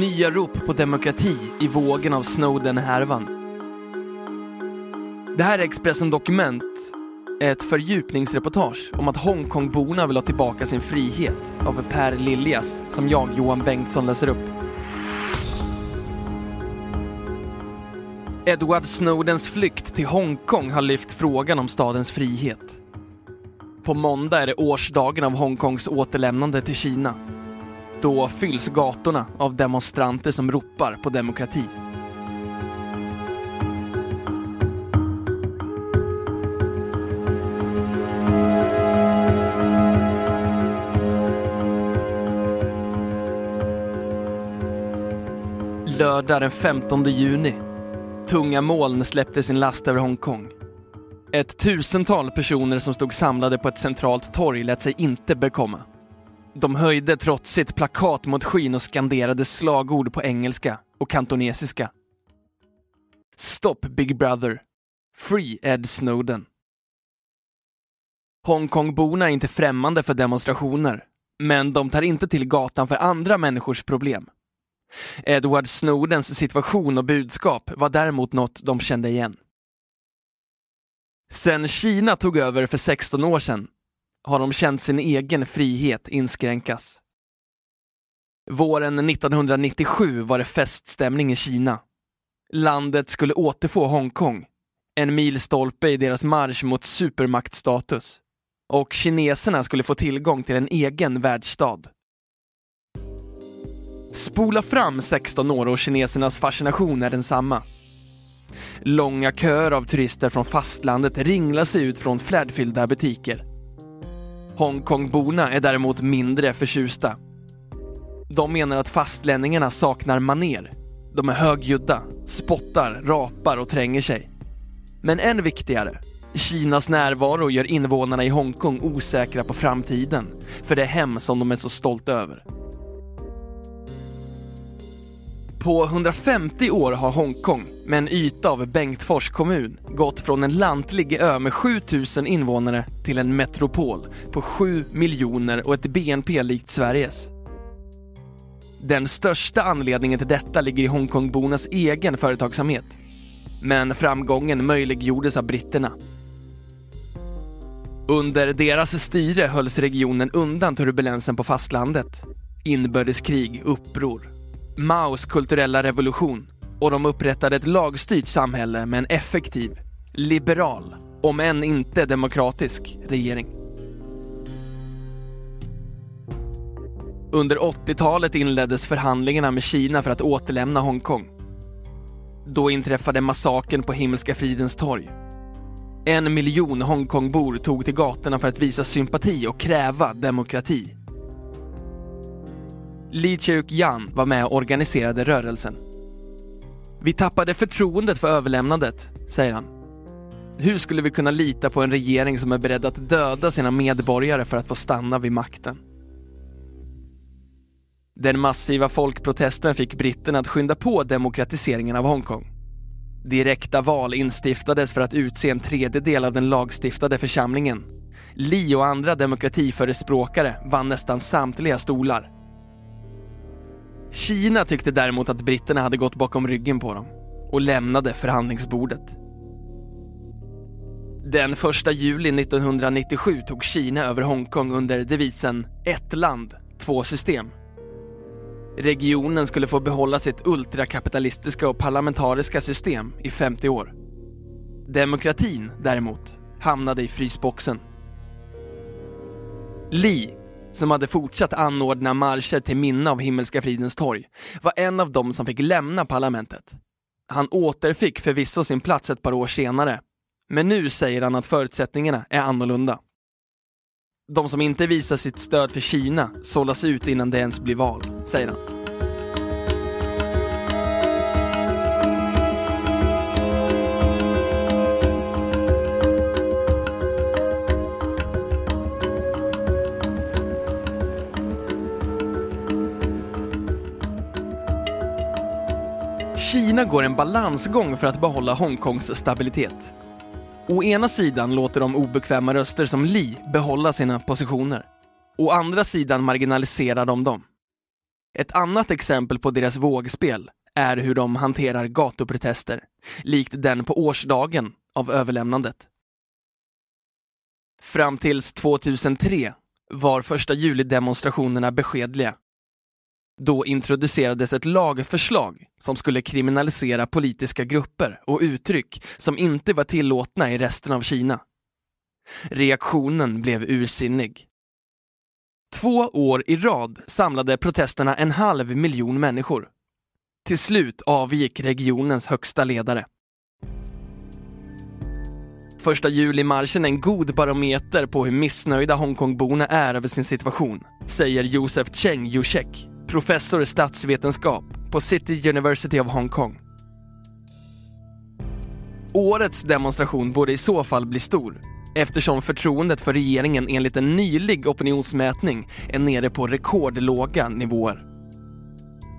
Nya rop på demokrati i vågen av Snowden-härvan. Det här är Expressen Dokument, ett fördjupningsreportage om att Hongkongborna vill ha tillbaka sin frihet av Per Liljas, som jag, Johan Bengtsson, läser upp. Edward Snowdens flykt till Hongkong har lyft frågan om stadens frihet. På måndag är det årsdagen av Hongkongs återlämnande till Kina. Då fylls gatorna av demonstranter som ropar på demokrati. Lördag den 15 juni. Tunga moln släppte sin last över Hongkong. Ett tusental personer som stod samlade på ett centralt torg lät sig inte bekomma. De höjde trotsigt plakat mot skyn och skanderade slagord på engelska och kantonesiska. Stop Big Brother. Free Ed Snowden. Hongkongborna är inte främmande för demonstrationer, men de tar inte till gatan för andra människors problem. Edward Snowdens situation och budskap var däremot något de kände igen. Sen Kina tog över för 16 år sedan har de känt sin egen frihet inskränkas. Våren 1997 var det feststämning i Kina. Landet skulle återfå Hongkong, en milstolpe i deras marsch mot supermaktstatus. Och kineserna skulle få tillgång till en egen världsstad. Spola fram 16 år och kinesernas fascination är densamma. Långa köer av turister från fastlandet ringlar sig ut från flärdfyllda butiker. Hongkongborna är däremot mindre förtjusta. De menar att fastlänningarna saknar maner. De är högljudda, spottar, rapar och tränger sig. Men än viktigare, Kinas närvaro gör invånarna i Hongkong osäkra på framtiden, för det hem som de är så stolta över. På 150 år har Hongkong, med en yta av Bengtfors kommun, gått från en lantlig ö med 7000 invånare till en metropol på 7 miljoner och ett BNP likt Sveriges. Den största anledningen till detta ligger i Hongkongbornas egen företagsamhet. Men framgången möjliggjordes av britterna. Under deras styre hölls regionen undan turbulensen på fastlandet. Inbördeskrig, uppror, Maos kulturella revolution och de upprättade ett lagstyrt samhälle med en effektiv, liberal, om än inte demokratisk, regering. Under 80-talet inleddes förhandlingarna med Kina för att återlämna Hongkong. Då inträffade massakern på Himmelska fridens torg. En miljon Hongkongbor tog till gatorna för att visa sympati och kräva demokrati. Lee Cheuk-Yan var med och organiserade rörelsen. Vi tappade förtroendet för överlämnandet, säger han. Hur skulle vi kunna lita på en regering som är beredd att döda sina medborgare för att få stanna vid makten? Den massiva folkprotesten fick britterna att skynda på demokratiseringen av Hongkong. Direkta val instiftades för att utse en tredjedel av den lagstiftade församlingen. Lee och andra demokratiförespråkare vann nästan samtliga stolar. Kina tyckte däremot att britterna hade gått bakom ryggen på dem och lämnade förhandlingsbordet. Den 1 juli 1997 tog Kina över Hongkong under devisen ett land, två system. Regionen skulle få behålla sitt ultrakapitalistiska och parlamentariska system i 50 år. Demokratin däremot hamnade i frysboxen. Li, som hade fortsatt anordna marscher till minne av Himmelska fridens torg, var en av dem som fick lämna parlamentet. Han återfick förvisso sin plats ett par år senare, men nu säger han att förutsättningarna är annorlunda. De som inte visar sitt stöd för Kina sållas ut innan det ens blir val, säger han. Kina går en balansgång för att behålla Hongkongs stabilitet. Å ena sidan låter de obekväma röster som Li behålla sina positioner. Å andra sidan marginaliserar de dem. Ett annat exempel på deras vågspel är hur de hanterar gatuprotester, likt den på årsdagen av överlämnandet. Fram tills 2003 var första juli-demonstrationerna beskedliga. Då introducerades ett lagförslag som skulle kriminalisera politiska grupper och uttryck som inte var tillåtna i resten av Kina. Reaktionen blev ursinnig. Två år i rad samlade protesterna en halv miljon människor. Till slut avgick regionens högsta ledare. Första juli-marschen är en god barometer på hur missnöjda Hongkongborna är över sin situation, säger Josef Cheng Yushek, professor i statsvetenskap på City University of Hong Kong. Årets demonstration borde i så fall bli stor, eftersom förtroendet för regeringen enligt en nylig opinionsmätning är nere på rekordlåga nivåer.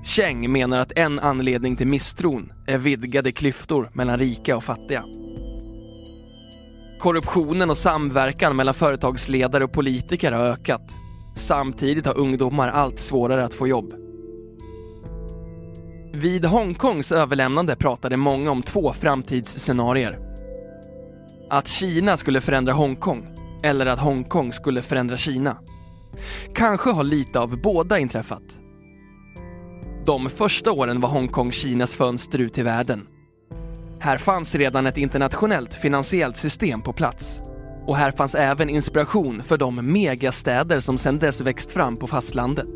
Cheng menar att en anledning till misstron är vidgade klyftor mellan rika och fattiga. Korruptionen och samverkan mellan företagsledare och politiker har ökat. Samtidigt har ungdomar allt svårare att få jobb. Vid Hongkongs överlämnande pratade många om två framtidsscenarier. Att Kina skulle förändra Hongkong eller att Hongkong skulle förändra Kina. Kanske har lite av båda inträffat. De första åren var Hongkong Kinas fönster ut till världen. Här fanns redan ett internationellt finansiellt system på plats. Och här fanns även inspiration för de megastäder som sedan dess växt fram på fastlandet.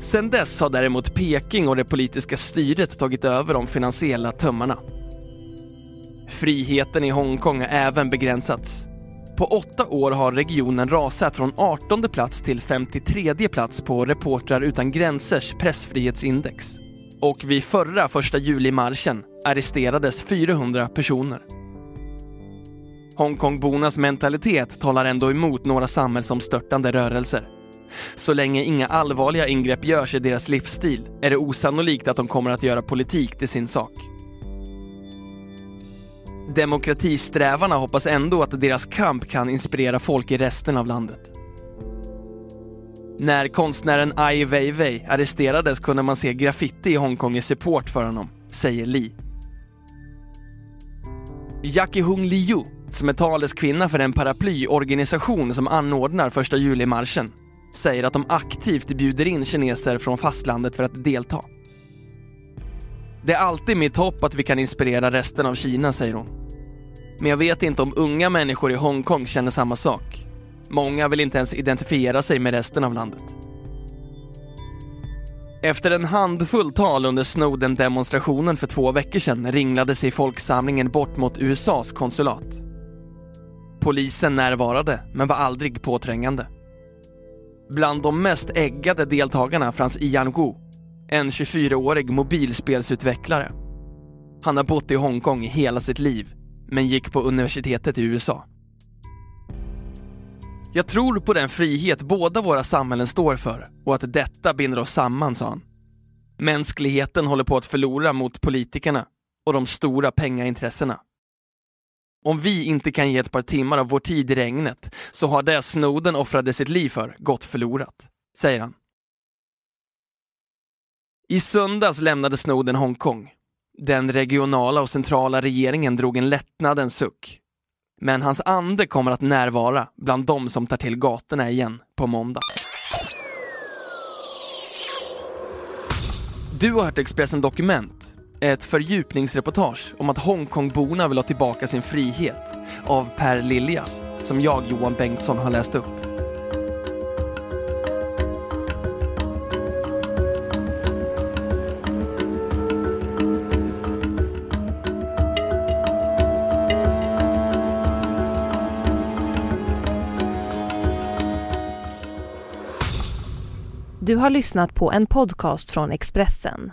Sedan dess har däremot Peking och det politiska styret tagit över de finansiella tömmarna. Friheten i Hongkong har även begränsats. På åtta år har regionen rasat från 18 plats till 53 plats på Reportrar utan gränsers pressfrihetsindex. Och vid förra första juli-marschen arresterades 400 personer. Hongkongbornas mentalitet talar ändå emot några samhällsomstörtande rörelser. Så länge inga allvarliga ingrepp görs i deras livsstil är det osannolikt att de kommer att göra politik till sin sak. Demokratisträvarna hoppas ändå att deras kamp kan inspirera folk i resten av landet. När konstnären Ai Weiwei arresterades kunde man se graffiti i Hongkong i support för honom, säger Li. Jackie Hung Liu, som är taleskvinna för den paraplyorganisation som anordnar första juli-marschen, säger att de aktivt bjuder in kineser från fastlandet för att delta. Det är alltid mitt hopp att vi kan inspirera resten av Kina, säger hon. Men jag vet inte om unga människor i Hongkong känner samma sak. Många vill inte ens identifiera sig med resten av landet. Efter en handfull tal under Snowden-demonstrationen för två veckor sedan ringlade sig folksamlingen bort mot USAs konsulat. Polisen närvarade, men var aldrig påträngande. Bland de mest äggade deltagarna fanns Ian Wu, en 24-årig mobilspelsutvecklare. Han har bott i Hongkong i hela sitt liv, men gick på universitetet i USA. Jag tror på den frihet båda våra samhällen står för och att detta binder oss samman, sa han. Mänskligheten håller på att förlora mot politikerna och de stora pengaintressena. Om vi inte kan ge ett par timmar av vår tid i regnet så har det Snowden offrade sitt liv för gått förlorat, säger han. I söndags lämnade Snowden Hongkong. Den regionala och centrala regeringen drog en lättnadens suck. Men hans ande kommer att närvara bland de som tar till gatorna igen på måndag. Du har hört Expressen Dokument, ett fördjupningsreportage om att Hongkongborna vill ha tillbaka sin frihet av Per Liljas, som jag, Johan Bengtsson, har läst upp. Du har lyssnat på en podcast från Expressen.